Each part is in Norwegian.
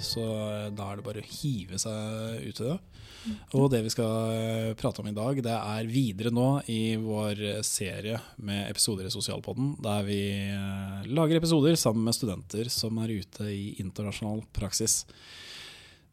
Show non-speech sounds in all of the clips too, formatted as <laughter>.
Så eh, da er det bare å hive seg ut i det. Og det vi skal eh, prate om i dag, det er videre nå i vår serie med episoder i Sosialpodden, der vi eh, lager episoder sammen med studenter som er ute i internasjonal praksis.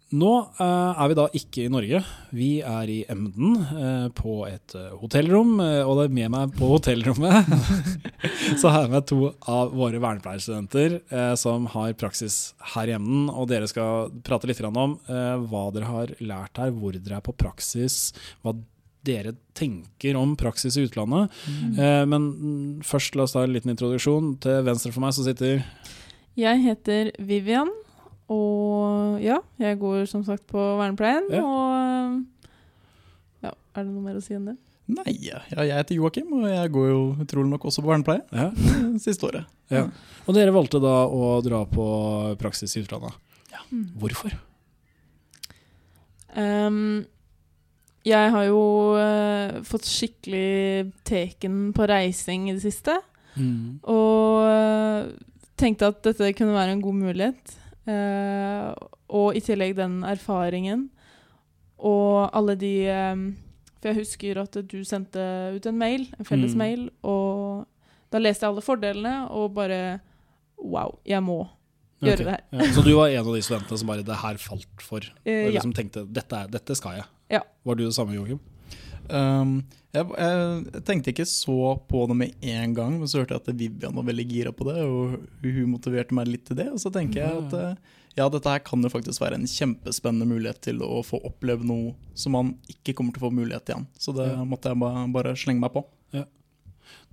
Nå uh, er vi da ikke i Norge. Vi er i Emden, uh, på et uh, hotellrom. og det er med meg på hotellrommet <laughs> så har jeg med to av våre vernepleierstudenter som har praksis her i Emden. Og dere skal prate litt om hva dere har lært her, hvor dere er på praksis. hva dere tenker om praksis i utlandet. Mm. men først la oss ta en liten introduksjon. Til venstre for meg så sitter Jeg heter Vivian. Og ja, jeg går som sagt på vernepleien. Ja. Og ja, er det noe mer å si enn det? Nei, ja, jeg heter Joakim, og jeg går jo utrolig nok også på vernepleie. Ja. <laughs> Siste året. Ja. Og dere valgte da å dra på praksis i utlandet. Ja. Mm. Hvorfor? Um, jeg har jo uh, fått skikkelig teken på reising i det siste. Mm. Og uh, tenkte at dette kunne være en god mulighet. Uh, og i tillegg den erfaringen og alle de um, For jeg husker at du sendte ut en mail, en felles mm. mail, og da leste jeg alle fordelene og bare Wow, jeg må gjøre okay. det her. ja, så du var en av de studentene som bare det her falt for? Uh, liksom ja. tenkte dette, dette skal jeg. Ja. Var du det samme, Joakim? Um, jeg, jeg, tenkte ikke så på det med en gang, men så hørte jeg at Vivian var veldig gira på det, og hun motiverte meg litt til det. Og så tenker jeg at eh, ja, dette her kan jo faktisk være en kjempespennende mulighet til å få oppleve noe som man ikke kommer til å få mulighet igjen. Så det ja. måtte jeg bare, bare, slenge meg på. Ja.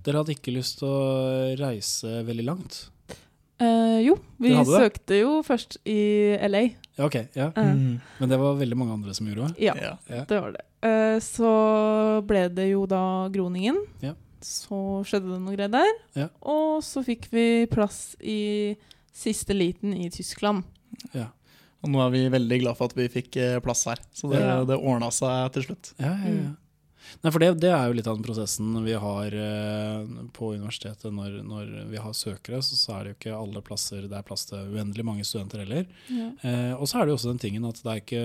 Dere hadde ikke lyst til å reise veldig langt? Uh, jo, vi søkte jo først i LA. Ja, ok, ja. Uh. Mm. Men det var veldig mange andre som gjorde det? Ja, ja. det var det. Uh, så ble det jo da Groningen. Ja. Så skjedde det noe greier der. Ja. Og så fikk vi plass i siste liten i Tyskland. Ja. Og nå er vi veldig glad for at vi fikk eh, plass her. Så det, ja. det ordna seg til slutt. Ja, ja, ja. Nei, for det, det, er jo litt av den prosessen vi har eh, på universitetet. Når, når, vi har søkere, så, så, er det jo ikke alle plasser det er plass til uendelig mange studenter heller. Ja. Eh, og så er det jo også den tingen at det er ikke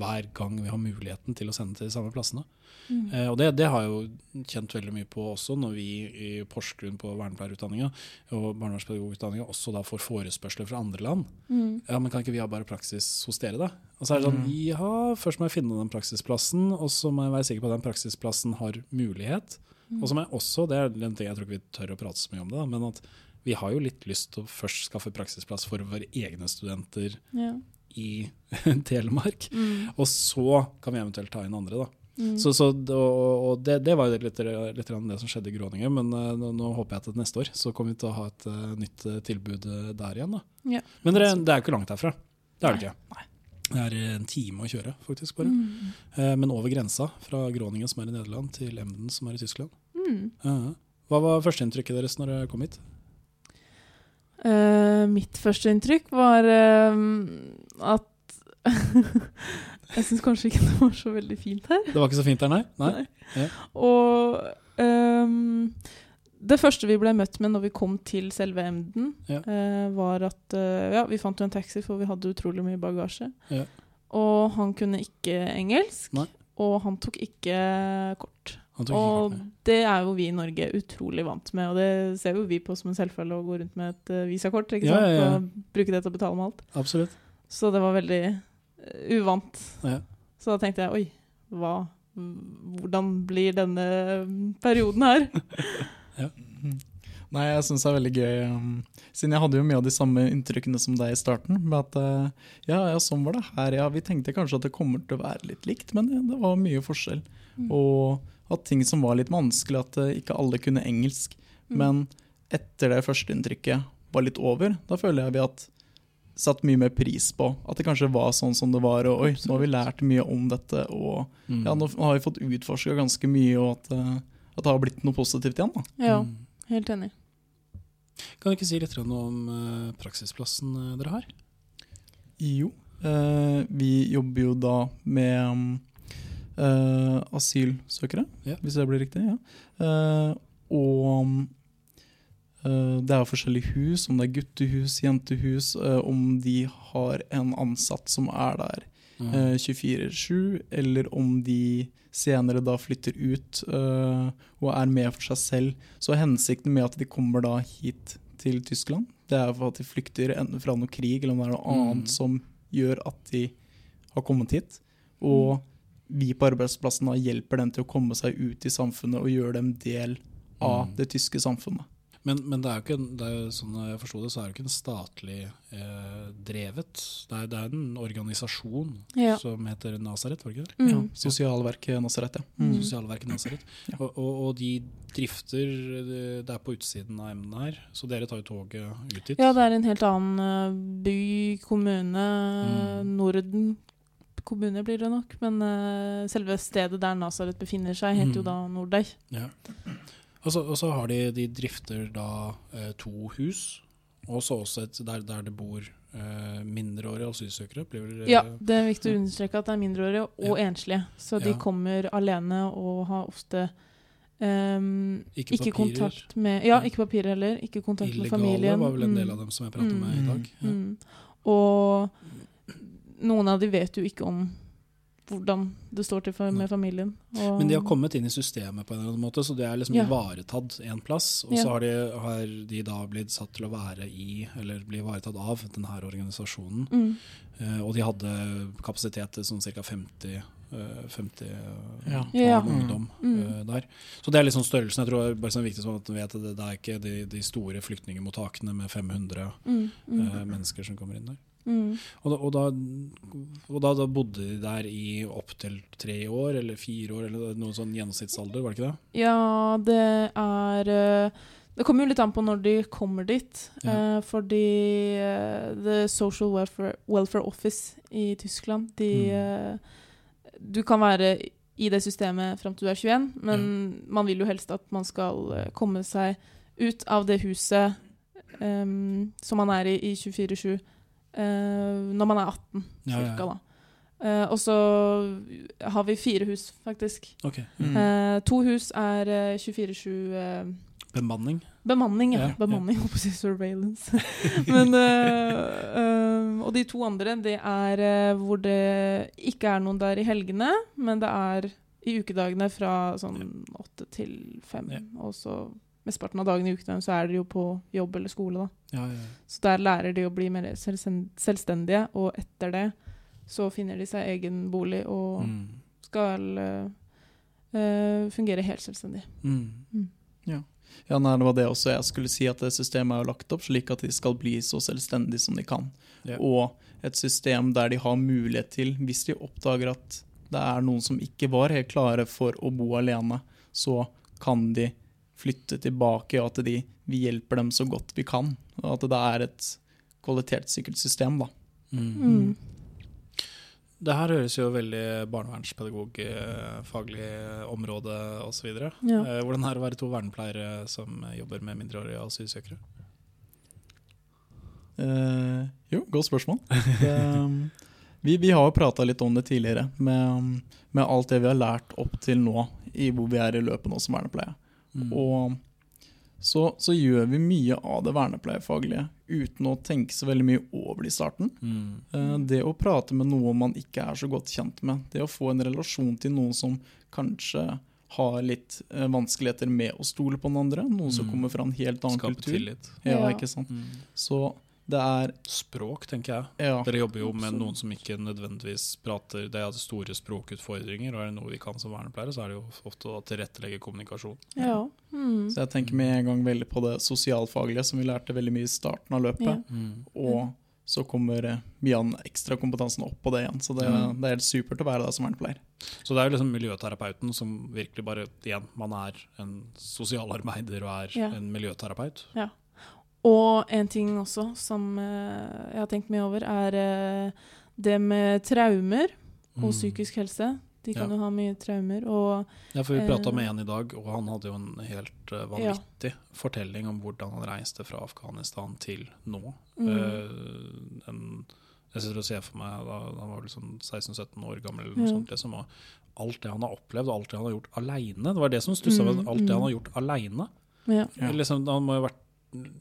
hver gang vi har muligheten til å sende til de samme plassene. Mm. Eh, og det, det, har jeg jo kjent veldig mye på også, når vi i Porsgrunn på vernepleierutdanninga og barnevernspedagogutdanninga også da får forespørsler fra andre land. Mm. Ja, men kan ikke vi ha bare praksis hos dere, da? Og så er det sånn, mm. ja, først må jeg finne den praksisplassen, og så må jeg være sikker på at den praksisplassen har mulighet. Mm. Og så må jeg også, det er en ting jeg tror ikke vi tør å prate så mye om det, men at vi har jo litt lyst til å først skaffe praksisplass for våre egne studenter ja. i <laughs> Telemark. Mm. Og så kan vi eventuelt ta inn andre, da. Mm. Så, så, og, og det, det, var jo litt, litt, det som skjedde i Groningen, men uh, nå, nå, håper jeg at neste år så kommer vi til å ha et uh, nytt uh, tilbud der igjen. Ja. Men det, det er jo ikke langt herfra. Det er det ikke. Nei. Det er en time å kjøre, faktisk. bare. Mm. men over grensa, fra Groningen, som er i Nederland, til Emden, som er i Tyskland. Mm. Hva var førsteinntrykket deres når dere kom hit? mitt førsteinntrykk var at <laughs> Jeg syns kanskje ikke det var så veldig fint her. Det var ikke så fint her, nei? nei. nei. Ja. Og um, det første vi ble møtt med når vi kom til selve Emden, ja. uh, var at uh, Ja, vi fant jo en taxi, for vi hadde utrolig mye bagasje. Ja. Og han kunne ikke engelsk. Nei. Og han tok ikke kort. Tok ikke og kort, det er jo vi i Norge utrolig vant med, og det ser jo vi på som en selvfølge å gå rundt med et uh, visakort. ikke sant? Og bruke det til å betale med alt. Absolutt. Så det var veldig uvant. Ja. Så da tenkte jeg oi, hva Hvordan blir denne perioden her? <laughs> ja. Nei, jeg syns det er veldig gøy. Um, siden jeg hadde jo mye av de samme inntrykkene som deg i starten. Med at uh, ja, ja, sånn var det her. Ja, vi tenkte kanskje at det kommer til å være litt likt, men det var mye forskjell. Mm. Og at ting som var litt vanskelig, at uh, ikke alle kunne engelsk. Mm. Men etter det førsteinntrykket var litt over, da føler jeg vi at satt mye mer pris på at det kanskje var sånn som det var. Og oi, nå har vi lært mye om dette, og Mm. ja, nå har vi fått utforska ganske mye, og at, eh, at det har blitt noe positivt igjen. da. Ja, Mm. helt enig. Kan du ikke si litt om eh, praksisplassen eh, dere har? Jo, eh, vi jobber jo da med asylsøkere, Ja. hvis det blir riktig. ja. Eh, og det er jo forskjellige hus, om det er guttehus, jentehus, eh, om de har en ansatt som er der Mm. eh, 24-7, eller om de senere da flytter ut eh, og er med for seg selv. Så hensikten med at de kommer da hit til Tyskland, det er for at de flykter enten fra noe krig eller om det er noe Mm. annet som gjør at de har kommet hit. Og vi på arbeidsplassen da hjelper dem til å komme seg ut i samfunnet og gjøre dem del av Mm. det tyske samfunnet. Men, men det er jo ikke det er jo sånn jeg forsto det, så er det jo ikke en statlig eh, drevet. Det er, det er en organisasjon Ja. som heter Nasaret, var det ikke det? Mm. Ja, Sosialverket Nasaret, ja. Mm. Sosialverket Nasaret. Ja. Og, og, og de drifter eh, Det er på utsiden av emnet her, så dere tar jo toget ut dit. Ja, det er en helt annen eh, by, kommune, Mm. Norden kommune blir det nok. Men uh, selve stedet der Nasaret befinner seg, heter jo Mm. da Nordøy. Ja. Og så, og så har de, de drifter da eh, to hus, og så også et der, der det bor eh, mindreårige asylsøkere. Blir vel, Ja, det er viktig å understreke at det er mindreårige og enslige. Så de Ja. kommer alene og har ofte Um, Ikke ikke, kontakt med Ja, ikke papirer heller. Ikke kontakt med familien. Illegale var vel en del Mm. av dem som jeg pratet med i dag. Ja. Mm. Og noen av de vet jo ikke om hvordan det står til med familien. Og, Men de har kommet inn i systemet på en eller annen måte, så det er liksom Ja. ivaretatt en plass. Og Ja. så har de, har de da blitt satt til å være i, eller bli ivaretatt av, denne organisasjonen. mm. Eh, og de hadde kapasitet til sånn ca. 50, eh, 50 eh, Ja. Ja. ungdom Mm. eh, der. Så det er liksom størrelsen. Jeg tror bare sånn viktig sånn at vet at det, er ikke de, de store flyktningemottakene med 500 Mm. Mm. eh, mennesker som kommer inn der. Mm. Og, da, og, da, og da, da bodde de der i opptil tre år eller fire år, eller noe sånn gjennomsnittsalder, var det ikke det? Ja, det er eh, Det kommer jo litt an på når de kommer dit. Ja. eh, fordi eh, The Social Welfare, Welfare Office i Tyskland de, Mm. Du kan være i det systemet fram til du er 21, men man vil jo helst at man skal komme seg ut av det huset um, som man er i i 24-7 eh, når man er 18, Ja, ja. cirka, da. Eh, og så har vi fire hus, faktisk. Okay. Mm. Uh, to hus er uh, 24-7 eh, Bemanning? bemanning, ja. Ja, ja. bemanning, <laughs> holdt på å si surveillance. <laughs> Men, eh, eh, og de to andre, det er eh, hvor det ikke er noen der i helgene, men det er i ukedagene fra sånn åtte til fem. Ja. Og så mesteparten av dagen i ukene, så er de jo på jobb eller skole, da. Ja, ja. Så der lærer de å bli mer selvstendige, og etter det så finner de seg egen bolig og Mm. skal eh, eh, fungere helt selvstendig. Mm. Ja, nei, det var det også jeg skulle si, at det systemet er jo lagt opp slik at de skal bli så selvstendige som de kan. Ja. Og et system der de har mulighet til, hvis de oppdager at det er noen som ikke var helt klare for å bo alene, så kan de flytte tilbake, og at de, vi hjelper dem så godt vi kan. Og at det er et kvalitetssikkert system, da. Mm. Mm. Det her høres jo veldig barnevernspedagogfaglig område osv. Ja. Eh, hvordan er det å være to vernepleiere som jobber med mindreårige asylsøkere? Eh, jo, godt spørsmål. Det, vi, vi har jo prata litt om det tidligere, med, med alt det vi har lært opp til nå, i hvor vi er i løpet nå som vernepleie. Mm. Og så, så gjør vi mye av det vernepleiefaglige uten å tenke så veldig mye over det i starten. Mm. Eh, Det å prate med noen man ikke er så godt kjent med, det å få en relasjon til noen som kanskje har litt eh, vanskeligheter med å stole på den andre, noen som Mm. kommer fra en helt annen Skape kultur. tillit. Ja, Ja. ikke sant? Mm. Så det er Språk, tenker jeg. ja. Dere jobber jo med noen som ikke nødvendigvis prater Det er store språkutfordringer, og er det noe vi kan som vernepleiere, så er det jo ofte å tilrettelegge kommunikasjon. Ja. Mm. Så jeg tenker med en gang veldig på det sosialfaglige, som vi lærte veldig mye i starten av løpet. Ja. Mm. Og så kommer eh, mye av den ekstra kompetansen opp på det igjen. Så det, mm. det er helt supert å være der som vernepleier. Så det er jo liksom miljøterapeuten som virkelig bare Igjen, man er en sosialarbeider og er Ja. en miljøterapeut. Og en ting også som eh, jeg har tenkt mye over, er eh, det med traumer og Mm. psykisk helse. De kan Ja. jo ha mye traumer. Og Ja, for vi prata Eh, med en i dag, og han hadde jo en helt eh, vanvittig fortelling om hvordan han reiste fra Afghanistan til nå. mm, Eh, en, jeg sitter og ser for meg da han var liksom 16-17 år gammel, eller noe Ja. sånt, liksom, og alt det han har opplevd, og alt det han har gjort aleine. Det var det som stussa Mm, ved alt det mm. han har gjort aleine. ja. Ja. Liksom, han må jo ha vært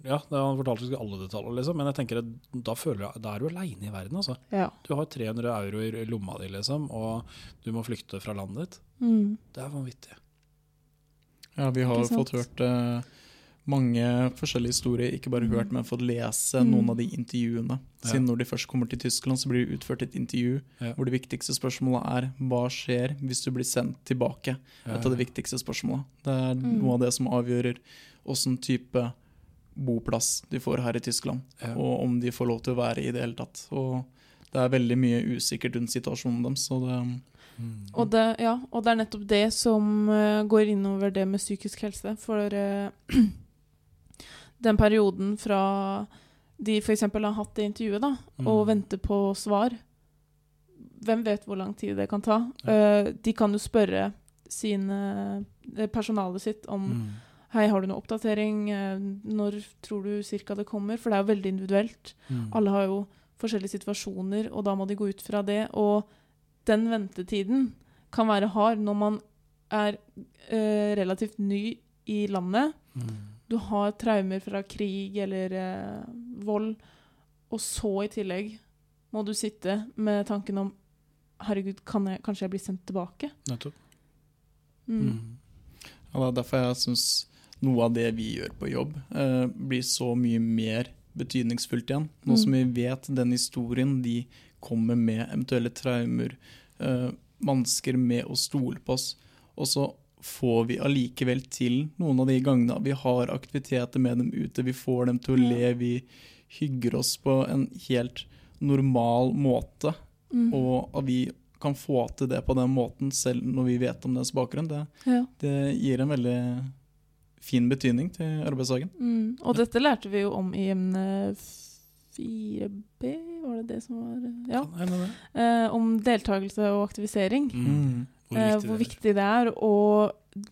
ja, det han fortalte ikke alle detaljer, liksom, men jeg tenker at da føler jeg, da er du aleine i verden. Altså. ja. Du har 300 euro i lomma di, liksom, og du må flykte fra landet ditt. Mm. Det er vanvittig. Ja, vi har fått hørt uh, mange forskjellige historier, ikke bare hørt, men fått lese Mm. noen av de intervjuene. Ja. Siden når de først kommer til Tyskland, så blir det utført et intervju Ja. hvor det viktigste spørsmålet er hva skjer hvis du blir sendt tilbake? Et av de viktigste spørsmålene. Det er Mm. noe av det som avgjører åssen type boplass de får her i Tyskland, Ja. og om de får lov til å være i det hele tatt. Og det er veldig mye usikkert rundt situasjonen deres, Mm. Og, det, ja, og det er nettopp det som uh, går innover det med psykisk helse. For uh, <clears throat> den perioden fra de f.eks. har hatt det intervjuet, da, og Mm. venter på svar Hvem vet hvor lang tid det kan ta? Ja. Uh, de kan jo spørre sine, personalet sitt om Mm. Hei, har du noe oppdatering? Eh, Når tror du cirka det kommer? For det er jo veldig individuelt. Mm. Alle har jo forskjellige situasjoner, og da må de gå ut fra det. Og den ventetiden kan være hard når man er eh, relativt ny i landet. Mm. Du har traumer fra krig eller eh, vold, og så i tillegg må du sitte med tanken om Herregud, kan jeg, kanskje jeg blir sendt tilbake? Nettopp. Mm. Mm. Ja, det er derfor jeg syns noe av det vi gjør på jobb, eh, blir så mye mer betydningsfullt igjen. Nå som vi vet den historien de kommer med, eventuelle traumer, eh, vansker med å stole på oss. Og så får vi allikevel til noen av de gangene vi har aktiviteter med dem ute, vi får dem til å le, vi hygger oss på en helt normal måte. Mm. Og at vi kan få til det på den måten, selv når vi vet om deres bakgrunn, det, Ja. det gir en veldig fin betydning til arbeidsdagen. Mm. Og dette lærte vi jo om i emne 4B, var det det som var Ja. Eh, om deltakelse og aktivisering. Mm. Hvor eh, viktig hvor det er. viktig det er å,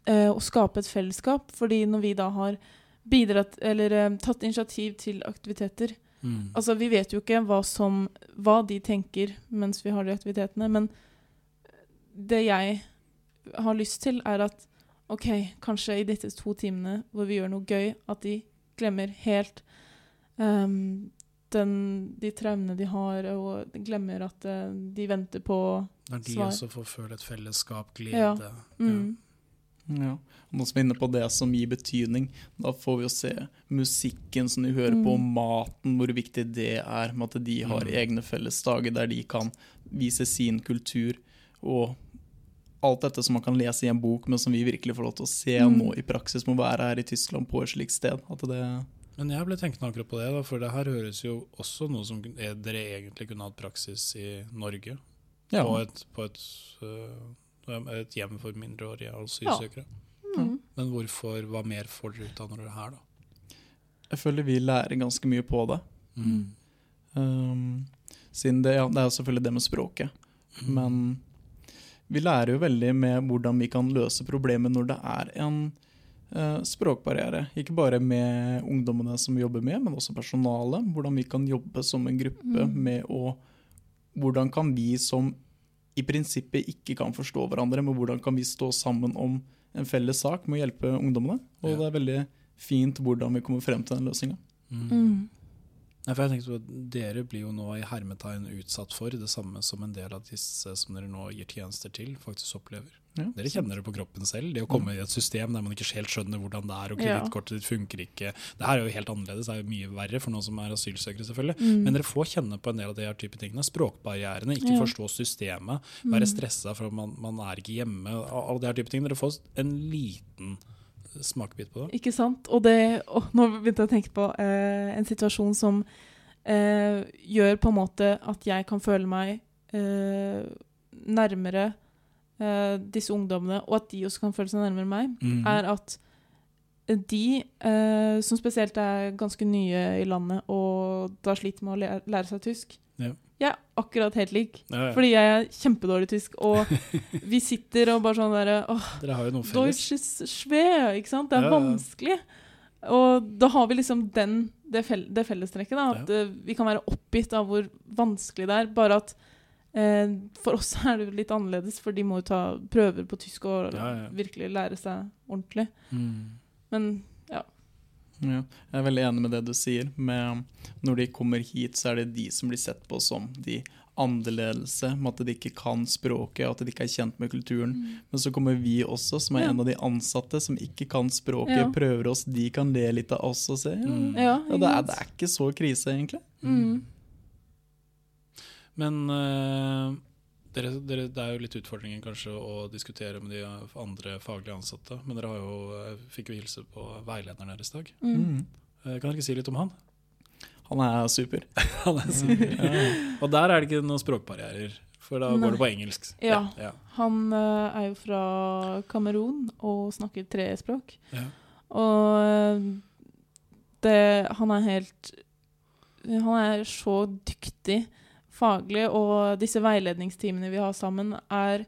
eh, å skape et fellesskap. Fordi når vi da har bidratt, eller eh, tatt initiativ til aktiviteter Mm. Altså, vi vet jo ikke hva, som, hva de tenker mens vi har de aktivitetene, men det jeg har lyst til, er at OK, kanskje i disse to timene hvor vi gjør noe gøy, at de glemmer helt um, den, de traumene de har, og glemmer at eh, de venter på svar. Når de svar. også får føle et fellesskap, Ja. glede. mm, Ja. Og nå som vi er inne på det som gir betydning, da får vi jo se musikken som de hører på, og maten, hvor viktig det er, med at de har Mm. egne fellesdager der de kan vise sin kultur, og alt dette som man kan lese i en bok, men som vi virkelig får lov til å se Mm. nå i praksis må være her i Tyskland på et slikt sted. At det Men jeg ble tenkende akkurat på det, da, for det her høres jo også noe som er- dere egentlig kunne hatt praksis i Norge. ja, På, et, på et, øh, et hjem for mindreårige asylsøkere. mm, Men hvorfor, hva mer får dere ut av når dere er her, da? jeg føler vi lærer ganske mye på det. Mm. Um, siden det, ja, det er selvfølgelig det med språket. Mm. Men vi lærer jo veldig med hvordan vi kan løse problemet når det er en uh, språkbarriere. Ikke bare med ungdommene som vi jobber med, men også personalet. Hvordan vi kan jobbe som en gruppe Mm. med å Hvordan kan vi som i prinsippet ikke kan forstå hverandre, men hvordan kan vi stå sammen om en felles sak med å hjelpe ungdommene? Og Ja. det er veldig fint hvordan vi kommer frem til den løsninga. Mm. mm, Nei, for jeg tenkte på at Dere blir jo nå i hermetegn utsatt for det samme som en del av disse som dere nå gir tjenester til, faktisk opplever. Ja. Dere kjenner det på kroppen selv. Det å komme i et system der man ikke helt skjønner hvordan det er, og kredittkortet ditt funker ikke. Det her er jo helt annerledes, det er jo mye verre for noen som er asylsøkere, selvfølgelig. mm, Men dere får kjenne på en del av de her type tingene. Språkbarrierene, ikke Ja. forstå systemet, være mm. stressa for at man, man er ikke hjemme. Alle de her type ting. Dere får en liten smakebit på det. Ikke sant? Og det å, Nå begynte jeg å tenke på eh, en situasjon som eh, gjør på en måte at jeg kan føle meg eh, nærmere eh, disse ungdommene, og at de også kan føle seg nærmere meg, mm. er at de eh, som spesielt er ganske nye i landet og da sliter med å lære, lære seg tysk Ja. Jeg er akkurat helt lik. Ja, ja. Fordi jeg er kjempedårlig tysk, og <laughs> vi sitter og bare sånn derre åh, Dere har jo noe felles. Schwer, ikke sant? Det er Ja, vanskelig. Og da har vi liksom den, det, fel, det fellestrekket, da. At eh, vi kan være oppgitt av hvor vanskelig det er. Bare at eh, for oss <laughs> er det litt annerledes, for de må jo ta prøver på tysk og virkelig lære seg ordentlig. Mm. Men Ja, jeg er veldig enig med det du sier. Med, når de kommer hit, så er det de som blir sett på som de annerledelse, med at de ikke kan språket, at de ikke er kjent med kulturen. Men så kommer vi også, som er Ja. en av de ansatte som ikke kan språket, Ja. prøver oss, de kan le litt av oss og se. Mm. ja, ja, det, er, det er ikke så krise, egentlig. Mm. Men eh, dere, dere, det er jo litt utfordringen kanskje å diskutere med de andre faglige ansatte. Men dere har jo, eh, fikk jo hilse på veilederen deres i dag. Mm. Mm. Eh, Kan dere ikke si litt om han? Han er super. <laughs> Han er super. Ja. Og der er det ikke noen språkbarrierer, for da Nei. går det på engelsk. Ja. ja. Han eh, er jo fra Kamerun og snakker tre språk. ja. Og det, han er helt Han er så dyktig faglig, og disse veiledningstimene vi har sammen, er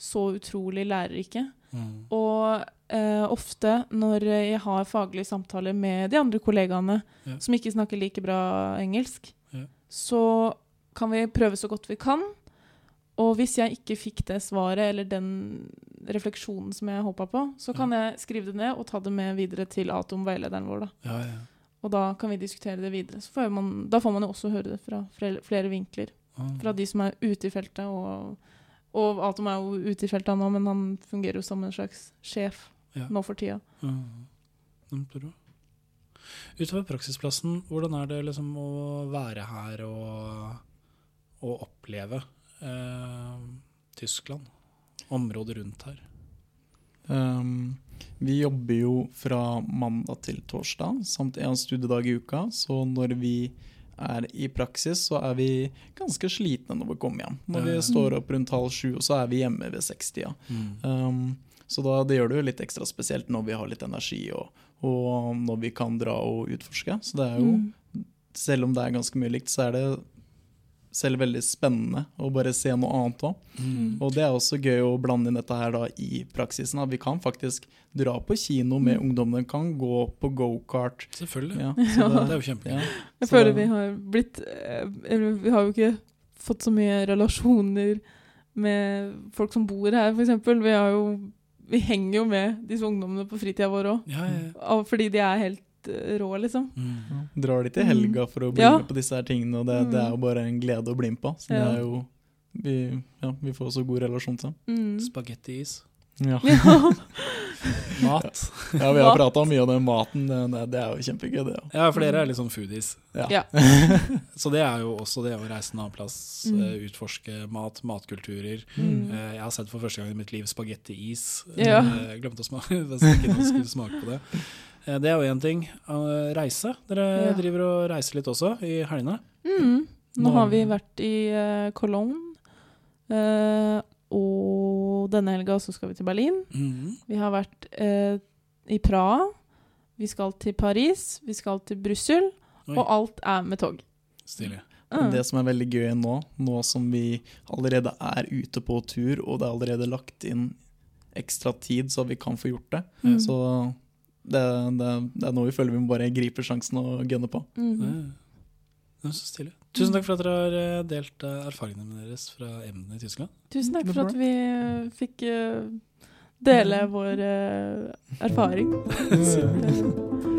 så utrolig lærerike. Mm. Og eh, ofte når jeg har faglige samtaler med de andre kollegaene yeah. som ikke snakker like bra engelsk, yeah. så kan vi prøve så godt vi kan. Og hvis jeg ikke fikk det svaret eller den refleksjonen som jeg håpa på, så kan jeg skrive det ned og ta det med videre til Atom, veilederen vår. da. Ja, ja. Og da kan vi diskutere det videre. Så får man, da får man jo også høre det fra flere, vinkler. Ah. Fra de som er ute i feltet. Og, og Atom er jo ute i feltet nå, men han fungerer jo som en slags sjef Ja. nå for tida. Mm. Mm. Utover praksisplassen, hvordan er det liksom å være her og, og oppleve eh, Tyskland? Området rundt her? Um, vi jobber jo fra mandag til torsdag, samt en studiedag i uka. Så når vi er i praksis, så er vi ganske slitne når vi kommer hjem. Når vi står opp rundt halv sju, så er vi hjemme ved 60. Um, så da, det gjør det jo litt ekstra spesielt når vi har litt energi, og, og når vi kan dra og utforske. Så det er jo, Mm. selv om det er ganske mye likt, så er det selv veldig spennende å bare se noe annet òg. Mm. Og det er også gøy å blande inn dette her da i praksisen. At vi kan faktisk dra på kino med ungdommene, kan gå på gokart. Selvfølgelig. Ja, <laughs> Det så er jo kjempegøy. ja. Jeg føler føler vi har blitt eh, Eller vi har jo ikke fått så mye relasjoner med folk som bor her, f.eks. Vi, har jo- vi henger jo med disse ungdommene på fritida vår òg. Ja, ja, ja. Fordi de er helt eh, rå, liksom. Mm. Drar de til helga for å bli Ja. med på disse her tingene, og det, det er jo bare en glede å bli med på. Så det er jo vi, ja, vi får så god relasjon til dem. Mm. Spagettis. Ja. Ja. <laughs> Mat. ja, vi har prata mye om den maten. Det, det, er jo kjempegøy, det. Ja, for dere er litt sånn foodies. Ja. Ja. <laughs> Så det er jo også det å reise en annen plass, Mm. eh, utforske mat, matkulturer. Mm. Eh, Jeg har sett for første gang i mitt liv spagettiis. Ja. Jeg glemte å smake, <laughs> ikke noe skulle smake på det. Eh, Det er jo én ting. Eh, Reise. Dere Ja. driver og reiser litt også i helgene. Mm. Nå har vi vært i uh, Cologne. eh, og denne helga så skal vi til Berlin. Mm. Vi har vært eh, i Praha. Vi skal til Paris. Vi skal til Brussel. Og alt er med tog. Stilig. Men Det som er veldig gøy nå, nå som vi allerede er ute på tur, og det er allerede lagt inn ekstra tid så vi kan få gjort det, Mm. så det, det, det er nå vi føler vi må bare gripe sjansen og gunne på. Mm. Det det er så stilig. Tusen takk for at dere har eh, delt eh, erfaringene deres fra emnene i Tyskland. Tusen takk for at vi eh, fikk dele vår erfaring. <laughs> <laughs>